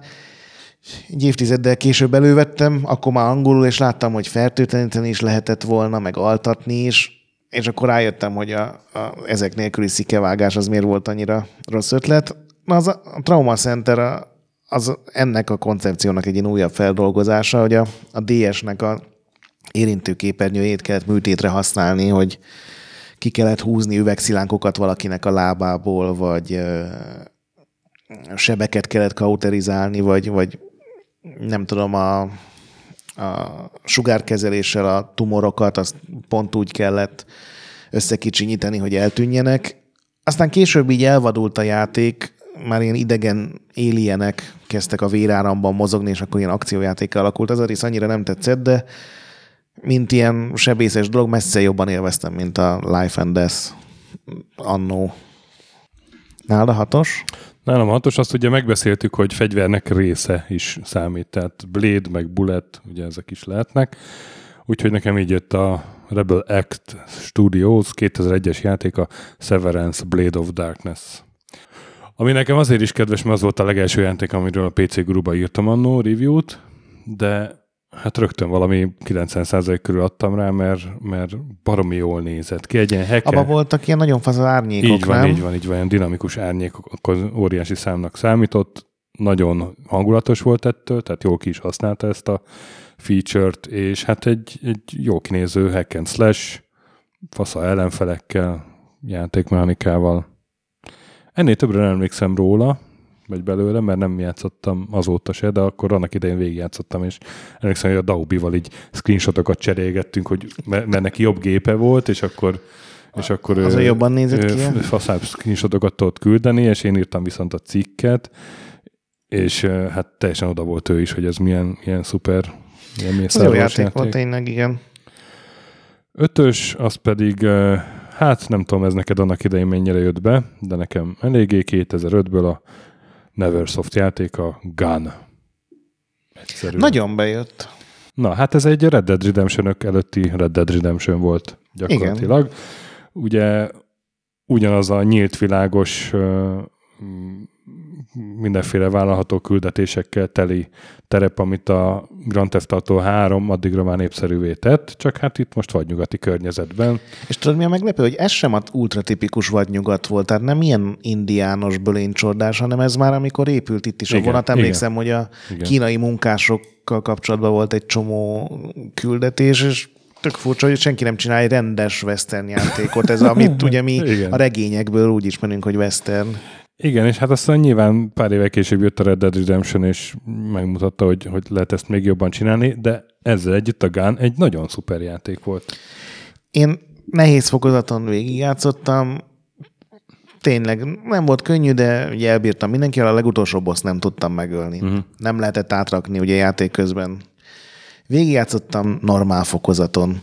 egy évtizeddel később elővettem, akkor már angolul, és láttam, hogy fertőtleníteni is lehetett volna, meg altatni is, és akkor rájöttem, hogy a, a, ezek nélküli szikevágás az miért volt annyira rossz ötlet. Na, az a, Trauma Center az ennek a koncepciónak egy újabb feldolgozása, hogy a, a DS-nek a érintőképernyőjét kellett műtétre használni, hogy ki kellett húzni üvegszilánkokat valakinek a lábából, vagy sebeket kellett kauterizálni, vagy, vagy nem tudom, a a sugárkezeléssel a tumorokat, azt pont úgy kellett összekicsinyíteni, hogy eltűnjenek. Aztán később így elvadult a játék, már ilyen idegen élienek kezdtek a véráramban mozogni, és akkor ilyen akciójáték alakult. Az a rész annyira nem tetszett, de mint ilyen sebészes dolog, messze jobban élveztem, mint a Life and Death annó. Nálad a hatos? Nálam hatos, azt ugye megbeszéltük, hogy fegyvernek része is számít, tehát Blade, meg Bullet, ugye ezek is lehetnek. Úgyhogy nekem így jött a Rebel Act Studios 2001-es játék, a Severance Blade of Darkness. Ami nekem azért is kedves, mert az volt a legelső játék, amiről a PC Guruba írtam annó review-t, de hát rögtön valami 90% körül adtam rá, mert, mert baromi jól nézett ki. Egy ilyen heke... Abba voltak ilyen nagyon fasz árnyékok, Így van, nem? így van, így van, ilyen dinamikus árnyékok, akkor óriási számnak számított, nagyon hangulatos volt ettől, tehát jól ki is használta ezt a feature-t, és hát egy, egy jó kinéző hack and slash, fasza ellenfelekkel, játékmechanikával. Ennél többre nem emlékszem róla, vagy belőle, mert nem játszottam azóta se, de akkor annak idején végigjátszottam, és emlékszem, hogy a Daubival így screenshotokat cserélgettünk, hogy mert neki jobb gépe volt, és akkor és akkor Az ő- jobban nézett ő ki? faszább screenshotokat tudott küldeni, és én írtam viszont a cikket, és hát teljesen oda volt ő is, hogy ez milyen, milyen szuper, milyen jó játék, játék. volt tényleg, igen. Ötös, az pedig, eh, hát nem tudom, ez neked annak idején mennyire jött be, de nekem eléggé 2005-ből a Neversoft játék, a Gun. Egyszerűen. Nagyon bejött. Na, hát ez egy Red Dead redemption előtti Red Dead Redemption volt gyakorlatilag. Igen. Ugye ugyanaz a nyílt világos mindenféle vállalható küldetésekkel teli terep, amit a Grand Theft Auto 3 addigra már népszerűvé tett, csak hát itt most vagy nyugati környezetben. És tudod, mi a meglepő, hogy ez sem a ultratipikus vadnyugat volt, tehát nem ilyen indiános bölénycsordás, hanem ez már amikor épült itt is a Igen, vonat. Emlékszem, hogy a Igen. kínai munkásokkal kapcsolatban volt egy csomó küldetés, és tök furcsa, hogy senki nem csinál egy rendes western játékot. Ez amit ugye mi Igen. a regényekből úgy ismerünk, hogy western. Igen, és hát aztán nyilván pár évek később jött a Red Dead Redemption, és megmutatta, hogy, hogy lehet ezt még jobban csinálni, de ezzel együtt a Gun egy nagyon szuper játék volt. Én nehéz fokozaton végigjátszottam, tényleg nem volt könnyű, de ugye elbírtam mindenkivel, a legutolsó boss nem tudtam megölni. Uh-huh. Nem lehetett átrakni ugye játék közben. Végigjátszottam normál fokozaton.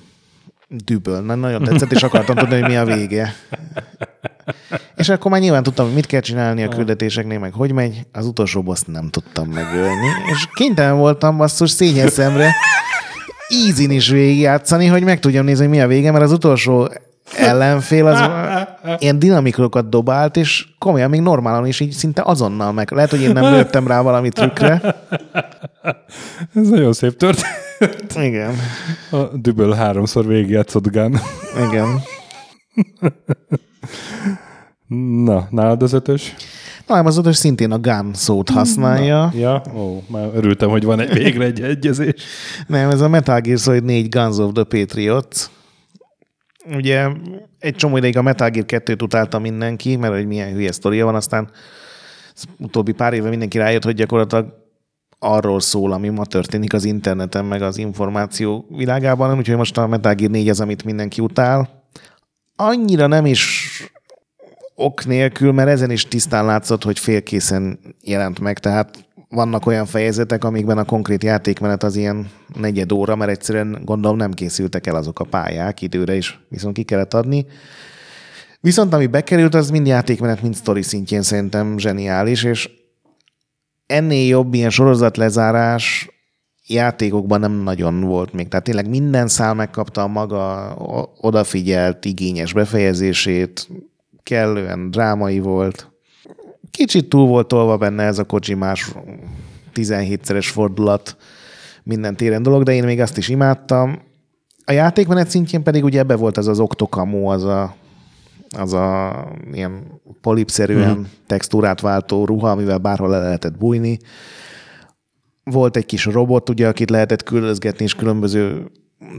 Düböl. Na, nagyon tetszett, és akartam tudni, hogy mi a vége. És akkor már nyilván tudtam, hogy mit kell csinálni a küldetéseknél, meg hogy megy. Az utolsó boss nem tudtam megölni. És kénytelen voltam basszus szényes szemre easy is végigjátszani, hogy meg tudjam nézni, hogy mi a vége, mert az utolsó ellenfél az ilyen dinamikulokat dobált, és komolyan még normálon is így szinte azonnal meg. Lehet, hogy én nem lőttem rá valami trükkre. Ez nagyon szép történet. Igen. A Düböl háromszor végigjátszott Gun. Igen. Na, nálad az ötös? Na, nem, az ötös szintén a gun szót használja. Ja, ó, már örültem, hogy van egy, végre egy egyezés. Nem, ez a Metal Gear Solid 4 Guns of the Patriots. Ugye egy csomó ideig a Metal Gear 2-t utálta mindenki, mert hogy milyen hülye sztoria van, aztán az utóbbi pár éve mindenki rájött, hogy gyakorlatilag arról szól, ami ma történik az interneten, meg az információ világában, úgyhogy most a Metal Gear 4 az, amit mindenki utál. Annyira nem is ok nélkül, mert ezen is tisztán látszott, hogy félkészen jelent meg, tehát vannak olyan fejezetek, amikben a konkrét játékmenet az ilyen negyed óra, mert egyszerűen gondolom nem készültek el azok a pályák időre is, viszont ki kellett adni. Viszont ami bekerült, az mind játékmenet, mind sztori szintjén szerintem zseniális, és ennél jobb ilyen sorozatlezárás játékokban nem nagyon volt még. Tehát tényleg minden szál megkapta a maga odafigyelt, igényes befejezését, kellően drámai volt. Kicsit túl volt tolva benne ez a Kojimás 17-szeres fordulat minden téren dolog, de én még azt is imádtam. A játékmenet szintjén pedig ugye ebbe volt az az Octokamó, az a, az a ilyen polipszerűen mm. textúrát váltó ruha, amivel bárhol le lehetett bújni. Volt egy kis robot, ugye, akit lehetett küldözgetni, és különböző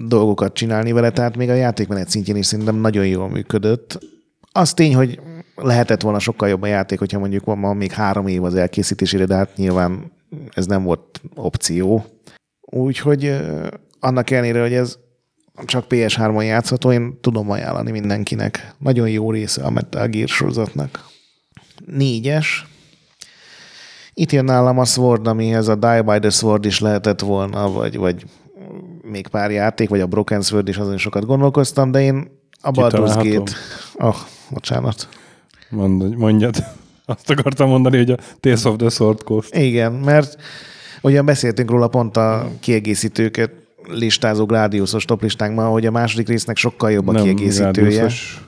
dolgokat csinálni vele, tehát még a játékmenet szintjén is szerintem nagyon jól működött. Az tény, hogy lehetett volna sokkal jobb a játék, hogyha mondjuk van ma még három év az elkészítésére, de hát nyilván ez nem volt opció. Úgyhogy annak ellenére, hogy ez csak PS3-on játszható, én tudom ajánlani mindenkinek. Nagyon jó része a Metal Gear sorozatnak. Négyes. Itt jön nálam a Sword, amihez a Die by the Sword is lehetett volna, vagy, vagy még pár játék, vagy a Broken Sword is, azon sokat gondolkoztam, de én a Baldur's. Gate... Oh, bocsánat. Mondj, mondjad. Azt akartam mondani, hogy a Tales of the Sword Coast. Igen, mert ugyan beszéltünk róla pont a kiegészítőket listázó Gladiusos toplistánkban, hogy a második résznek sokkal jobb a kiegészítője. Gladiusos,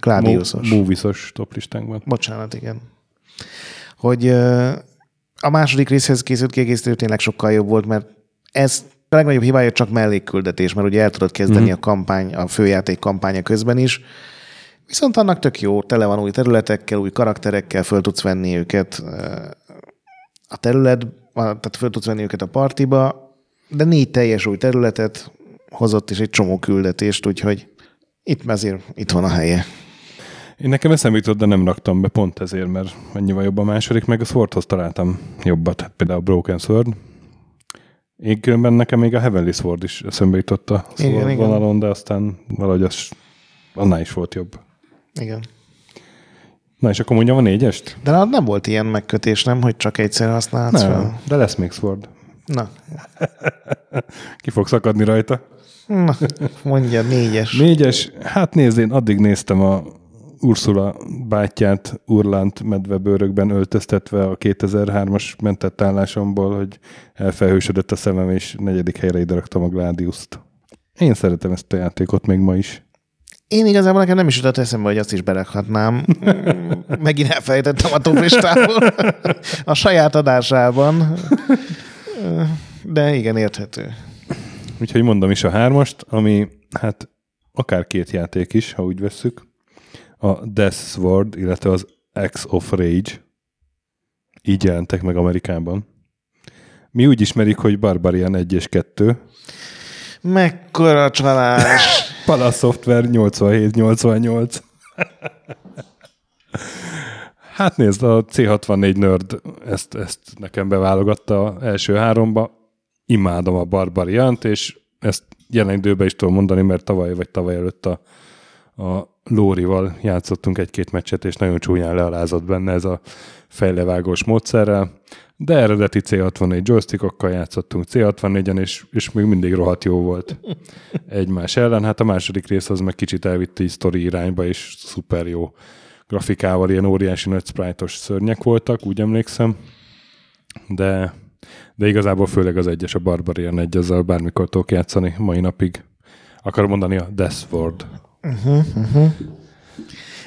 Gladiusos. Mo- Movies-os toplistánkban. Bocsánat, igen. Hogy a második részhez készült kiegészítő tényleg sokkal jobb volt, mert ez a legnagyobb hibája csak mellékküldetés, mert ugye el tudod kezdeni Mhm. a kampány, a főjáték kampánya közben is, viszont annak tök jó, tele van új területekkel, új karakterekkel, föl tudsz venni őket a terület, tehát föl tudsz venni őket a partiba, de négy teljes új területet hozott, és egy csomó küldetést, úgyhogy itt azért itt van a helye. Én nekem eszembe jutott, de nem raktam be pont ezért, mert annyival jobb a második, meg a Swordhoz találtam jobbat, hát például a Broken Sword. Én különben nekem még a Heavenly Sword is eszembe jutott a Igen, Sword igen. vonalon, de aztán valahogy az annál is volt jobb. Igen. Na és akkor mondjam a négyest? De nálad nem volt ilyen megkötés, nem, hogy csak egyszer használhatsz fel? Nem, de lesz még Sword. Na, Ki fog szakadni rajta. na, mondja, négyes. Négyes, hát nézd, én addig néztem a Ursula bátyját Urlant medvebőrökben öltöztetve a 2003-as mentett állásomból, hogy elfelhősödött a szemem, és negyedik helyre ide raktam a Gladius-t. Én szeretem ezt a játékot még ma is. Én igazából nekem nem is jutott eszembe, hogy azt is berakhatnám. Megint elfelejtettem a toplistából a saját adásában. De igen, érthető. Úgyhogy mondom is a hármast, ami hát akár két játék is, ha úgy vesszük. A Death Sword, illetve az X of Rage. Így jelentek meg Amerikában. Mi úgy ismerik, hogy Barbarian 1 és 2. Mekkora csalás. Palace Software 87-88. hát nézd, a C64 Nerd ezt, ezt nekem beválogatta első háromba. Imádom a Barbariant, és ezt jelen időben is tudom mondani, mert tavaly vagy tavaly előtt a, a Lórival játszottunk egy-két meccset, és nagyon csúnyán lealázott benne ez a fejlevágós módszerrel. De eredeti C64 joystickokkal játszottunk C64-en, és, és még mindig rohadt jó volt egymás ellen. Hát a második rész az meg kicsit elvitte így sztori irányba, és szuper jó grafikával, ilyen óriási nagy sprite-os szörnyek voltak, úgy emlékszem. De, de igazából főleg az egyes, a Barbarian egy, azzal bármikor tudok játszani mai napig. Akarom mondani a Death Ward.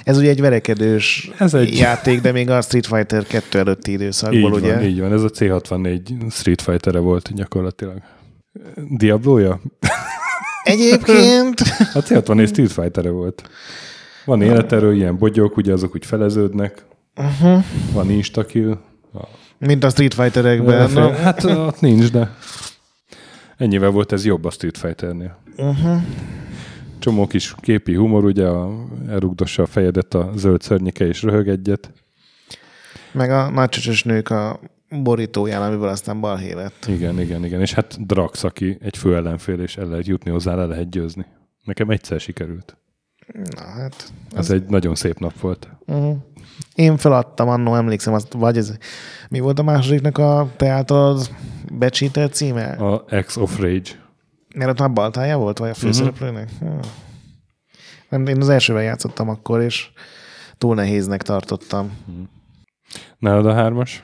Ez ugye egy verekedős Ez egy- játék, de még a Street Fighter 2 előtti időszakból, Így ugye? van, így van. Ez a C64 Street Fighter volt gyakorlatilag. Diablo-ja? Egyébként A C64 Street fighter volt. Van életerő, ilyen bogyók, ugye azok úgy feleződnek. Uh-huh. Van instakill. mint a Street Fighterekben. No? hát ott nincs, de ennyivel volt ez jobb a Street Fighternél. Uh-huh. Csomó kis képi humor, ugye a, elrugdossa a fejedet a zöld szörnyike és röhög egyet. Meg a nagycsöcsös nők a borítóján, amiből aztán balhé lett. Igen, igen, igen. És hát Drax, aki egy fő ellenfél, és el lehet jutni hozzá, le lehet győzni. Nekem egyszer sikerült. Na hát. Ez egy nagyon szép nap volt. Uh-huh. Én feladtam annó, emlékszem, azt, vagy ez, mi volt a másodiknak a te általad becsített címe? A X of Rage. Mert ott már baltája volt, vagy a főszereplőnek? Uh-huh. Nem, én az elsővel játszottam akkor, és túl nehéznek tartottam. Nálad a hármas?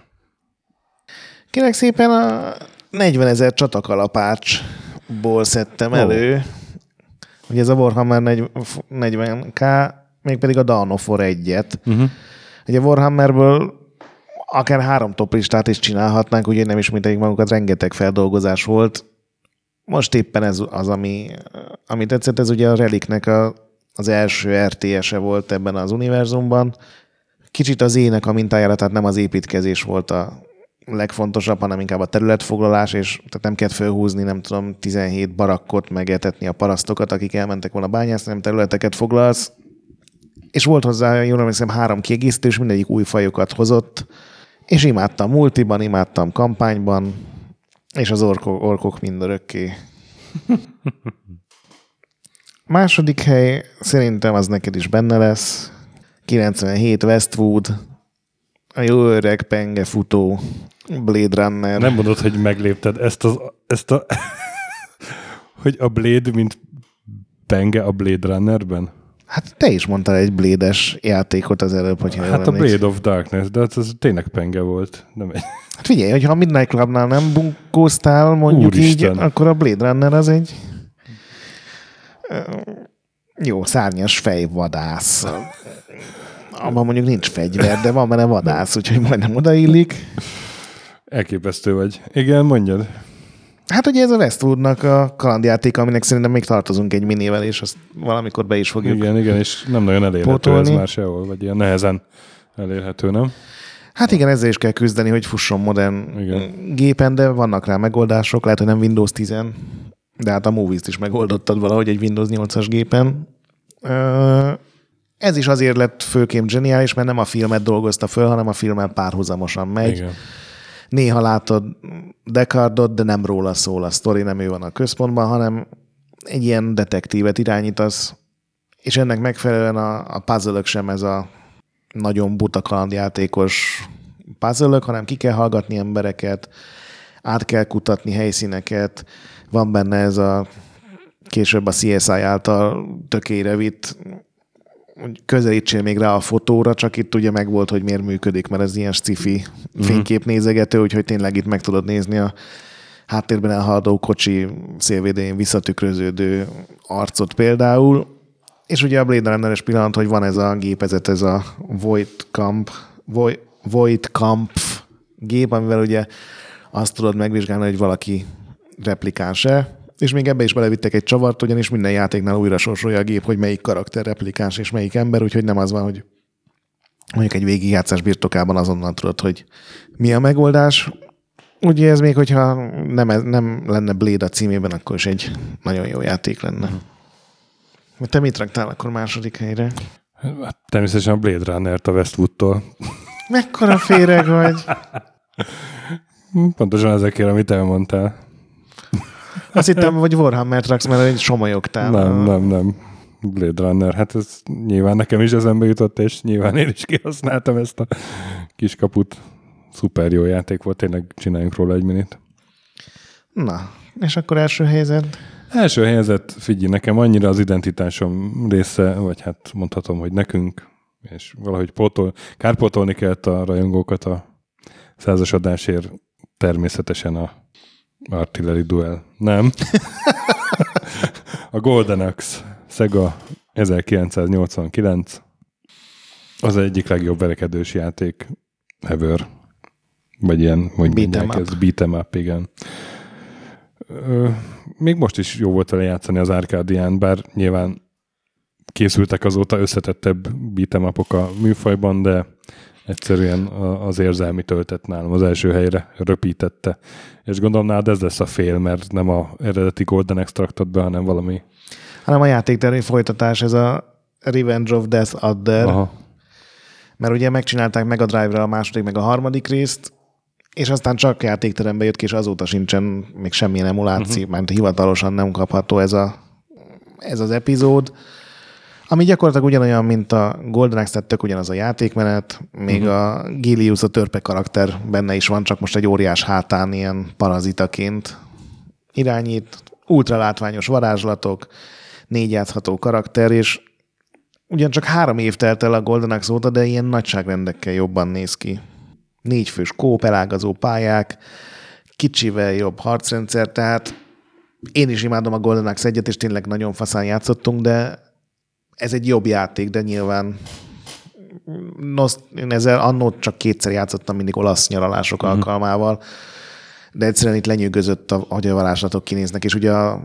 Kérek szépen a 40 ezer csatakalapácsból szedtem Ó. elő. Ugye ez a Warhammer 40k, mégpedig a Dawn of War 1-et. Uh-huh. Ugye Warhammerből akár három toplistát is csinálhatnánk, ugye nem ismételjük magukat, rengeteg feldolgozás volt. Most éppen ez az, ami, ami tetszett, ez ugye a Reliknek a, az első RTS-e volt ebben az univerzumban. Kicsit az ének a mintájára, tehát nem az építkezés volt a legfontosabb, hanem inkább a területfoglalás, és tehát nem kellett fölhúzni, nem tudom, 17 barakkot, megetetni a parasztokat, akik elmentek volna bányászni, nem területeket foglalsz. És volt hozzá, jól emlékszem, három kiegészítő, és mindegyik új fajokat hozott, és imádtam multiban, imádtam kampányban, és az orkok, orkok mindörökké. Második hely, szerintem az neked is benne lesz. 97 Westwood, a jó öreg penge futó Blade Runner. Nem mondod, hogy meglépted ezt, az, ezt a... hogy a Blade, mint penge a Blade Runnerben? Hát te is mondtál egy Blade-es játékot az előbb, hogyha Hát a Blade of Darkness, de az, az tényleg penge volt. Nem egy... Hát figyelj, hogyha a Midnight Clubnál nem bunkóztál, mondjuk Úristen. így, akkor a Blade Runner az egy jó, szárnyas fejvadász. Abban mondjuk nincs fegyver, de van benne vadász, úgyhogy majdnem odaillik. Elképesztő vagy. Igen, mondjad. Hát ugye ez a Westwoodnak a kalandjáték, aminek szerintem még tartozunk egy minivel, és azt valamikor be is fogjuk. Igen, igen, és nem nagyon elérhető Pótolni. ez már sehol, vagy ilyen nehezen elérhető, nem? Hát igen, ezzel is kell küzdeni, hogy fusson modern Igen. gépen, de vannak rá megoldások, lehet, hogy nem Windows 10 de hát a Movies-t is megoldottad valahogy egy Windows 8-as gépen. Ez is azért lett főként zseniális, mert nem a filmet dolgozta föl, hanem a filmmel párhuzamosan megy. Igen. Néha látod Descartot, de nem róla szól a sztori, nem ő van a központban, hanem egy ilyen detektívet irányítasz, és ennek megfelelően a, a puzzle sem ez a nagyon buta kalandjátékos puzzle hanem ki kell hallgatni embereket, át kell kutatni helyszíneket, van benne ez a később a CSI által tökére vitt, hogy közelítsél még rá a fotóra, csak itt ugye megvolt, hogy miért működik, mert ez ilyen sci-fi fényképnézegető, úgyhogy tényleg itt meg tudod nézni a háttérben elhaladó kocsi szélvédén visszatükröződő arcot például. És ugye a Blade Runner-es pillanat, hogy van ez a gépezet, ez a Voigtkamp, Voi- Voigtkampf gép, amivel ugye azt tudod megvizsgálni, hogy valaki replikáns-e, és még ebbe is belevittek egy csavart, ugyanis minden játéknál újra sorsolja a gép, hogy melyik karakter replikáns és melyik ember, úgyhogy nem az van, hogy mondjuk egy végigjátszás birtokában azonnal tudod, hogy mi a megoldás. Ugye ez még, hogyha nem, nem lenne Blade a címében, akkor is egy nagyon jó játék lenne. Te mit raktál akkor második helyre? Hát Természetesen a Blade Runner-t a Westwoodtól. Mekkora féreg vagy? Pontosan ezekért, amit elmondtál. Azt hittem, hogy Warhammer raksz, mert egy somolyogtál. Nem, nem, nem. Blade Runner, hát ez nyilván nekem is eszembe jutott, és nyilván én is kihasználtam ezt a kis kaput. Szuper jó játék volt, tényleg csináljunk róla egy minit. Na, és akkor első helyzet? Első helyzet, figyelj, nekem annyira az identitásom része, vagy hát mondhatom, hogy nekünk, és valahogy pótol, kárpótolni kellett a rajongókat a százasodásért, természetesen a Artillery Duel. Nem. a Golden Axe, Sega 1989. Az egyik legjobb verekedős játék ever. Vagy ilyen, hogy mondják, ez beat'em up, igen. Ö, még most is jó volt vele játszani az Arcadián, bár nyilván készültek azóta összetettebb beat'em upok a műfajban, de egyszerűen az érzelmi töltet nálam az első helyre röpítette. És gondolom nálad ez lesz a fél, mert nem a eredeti Golden Extractot be, hanem valami. Hanem a játéktermi folytatás, ez a Revenge of Death Adder, Aha. mert ugye megcsinálták meg a Drive-ra a második, meg a harmadik részt, és aztán csak játékterembe jött ki, és azóta sincsen még semmilyen emuláció, uh-huh. mert hivatalosan nem kapható ez, a, ez az epizód, ami gyakorlatilag ugyanolyan, mint a Golden Axe, tök ugyanaz a játékmenet, még uh-huh. a Gilius, a törpe karakter benne is van, csak most egy óriás hátán ilyen parazitaként irányít, ultra látványos varázslatok, négy játszható karakter, és ugyancsak három év telt el a Golden Axe óta, de ilyen nagyságrendekkel jobban néz ki. Négy fős kóp, elágazó pályák, kicsivel jobb harcrendszer, tehát én is imádom a Golden Axe egyet, és tényleg nagyon faszán játszottunk, de ez egy jobb játék, de nyilván Nos, én ezzel annó csak kétszer játszottam mindig olasz nyaralások uh-huh. alkalmával, de egyszerűen itt lenyűgözött, a, hogy a varázslatok kinéznek, és ugye a,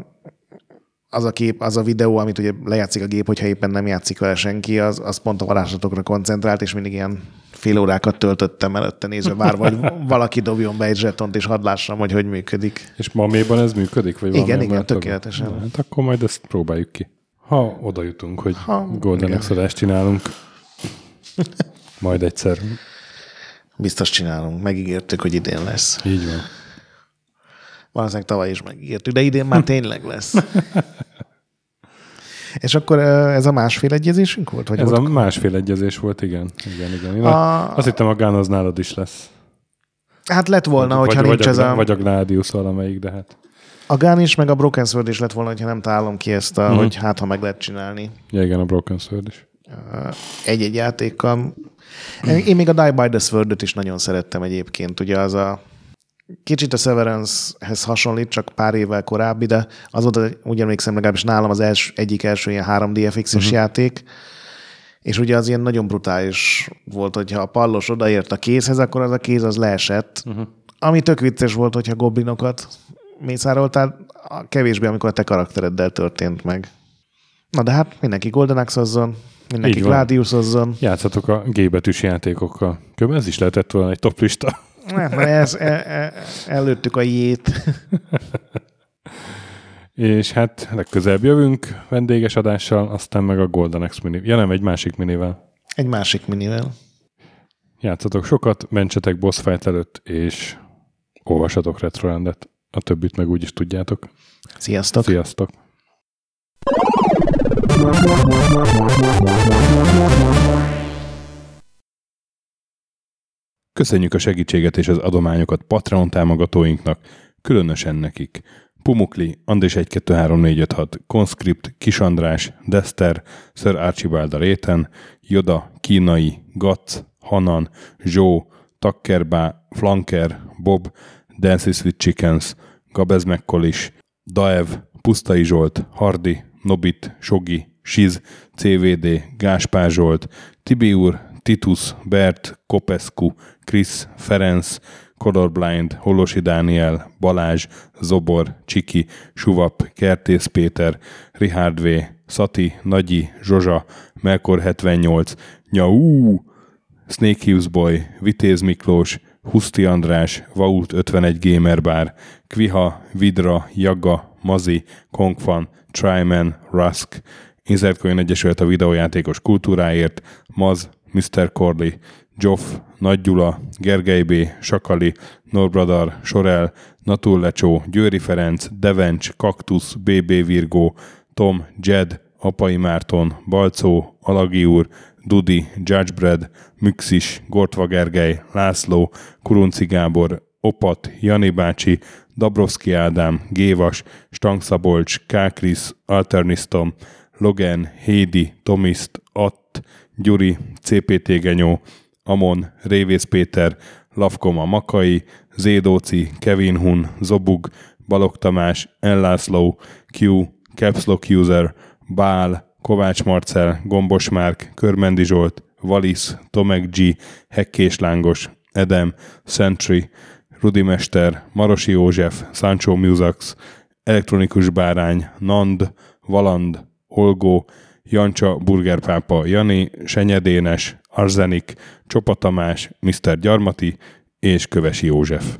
az a kép, az a videó, amit ugye lejátszik a gép, hogyha éppen nem játszik vele senki, az, az pont a varázslatokra koncentrált, és mindig ilyen fél órákat töltöttem előtte nézve, várva, hogy valaki dobjon be egy zsetont, és hadd lássam, hogy hogy működik. És maméban ez működik? Vagy Igen, igen, tökéletesen. Na, Hát akkor majd ezt próbáljuk ki. Ha oda jutunk, hogy Ha, Golden. Exodást csinálunk, majd egyszer. Biztos csinálunk, megígértük, hogy idén lesz. Így van. Valószínűleg tavaly is megígértük, de idén már tényleg lesz. És akkor ez a másfél egyezésünk volt? Vagy Ez volt? a másfél egyezés volt, igen. Igen, igen. Én A- Azt hittem a Gán az nálad is lesz. Hát lett volna, hogyha vagy, nincs vagy ez a. Vagy a Gladius valamelyik, de hát. A Gun is, meg a Broken Sword is lett volna, hogyha nem találom ki ezt, a, Mhm. hogy hát, ha meg lehet csinálni Ja, igen, a Broken Sword is. egy-egy játékkal. Én még a Die by the sword is nagyon szerettem egyébként. Ugye az a kicsit a Severance-hez hasonlít, csak pár évvel korábbi, de az volt, úgy emlékszem legalábbis nálam az els, egyik első ilyen 3DFX-es uh-huh. játék, és ugye az ilyen nagyon brutális volt, hogyha a pallos odaért a kézhez, akkor az a kéz az leesett. Uh-huh. Ami tök vicces volt, hogyha goblinokat mészároltál, kevésbé, amikor a te karaktereddel történt meg. Na de hát mindenki Golden Axe-ozzon, mindenki. Gladius-ozzon. Játszatok a G betűs játékokkal. Kb. ez is lehetett volna egy toplista. Nem, mert ez, e, e, előttük a jét. És hát legközelebb jövünk vendéges adással, aztán meg a Golden Axe mini. Ja nem, egy másik minivel. Egy másik minivel. Játszatok sokat, mentsetek boss fight előtt, és olvasatok Retrolandet. A többit meg úgy is tudjátok. Sziasztok! Sziasztok! Köszönjük a segítséget és az adományokat Patreon támogatóinknak, különösen nekik. Pumukli, Andrés 123456, Conscript, Kisandrás, Dester, Sir Archibald a Réten, Joda, Kínai, Gac, Hanan, Zsó, Takkerbá, Flanker, Bob, Dances with Chickens, Gabez Mekkolis, Daev, Pusztai Zsolt, Hardi, Nobit, Sogi, Siz, CVD, Gáspár Zsolt, Tibi úr, Titus, Bert, Kopescu, Krisz, Ferenc, Colorblind, Holosi Dániel, Balázs, Zobor, Csiki, Suvap, Kertész Péter, Richard V, Szati, Nagyi, Zsozsa, Melkor 78, Nyau, Snake Hughes Boy, Vitéz Miklós, Huszti András, Vaut 51 Gamer Bar, Kviha, Vidra, Jaga, Mazi, Kongfan, Tryman, Rusk, Inzertcoin Egyesület a videójátékos kultúráért, Maz, Mr. Corley, Joff, Nagy Gyula, Gergely B., Sakali, Norbradar, Sorel, Naturlecsó, Győri Ferenc, Devencs, Kaktusz, BB Virgó, Tom, Jed, Apai Márton, Balcó, Alagi úr, Dudi, Judgebred, Müxis, Gortva Gergely, László, Kurunci Gábor, Opat, Jani bácsi, Dabrowski Ádám, Gévas, Stangszabolcs, Kákris, Alternisztom, Logan, Hédi, Tomiszt, Att, Gyuri, CPT Genyó, Amon, Révész Péter, Lavkoma Makai, Zédóci, Kevin Hun, Zobug, Balog Tamás, Enlászló, Q, Capslock User, Bál, Kovács Marcel, Gombos Márk, Körmendi Zsolt, Valisz, Tomek G, Hekkés Lángos, Edem, Sentry, Rudimester, Marosi József, Sancho Musax, Elektronikus Bárány, Nand, Valand, Olgó, Jancsa, Burgerpápa, Jani, Senyedénes, Arzenik, Csopa Tamás, Mr. Gyarmati és Kövesi József.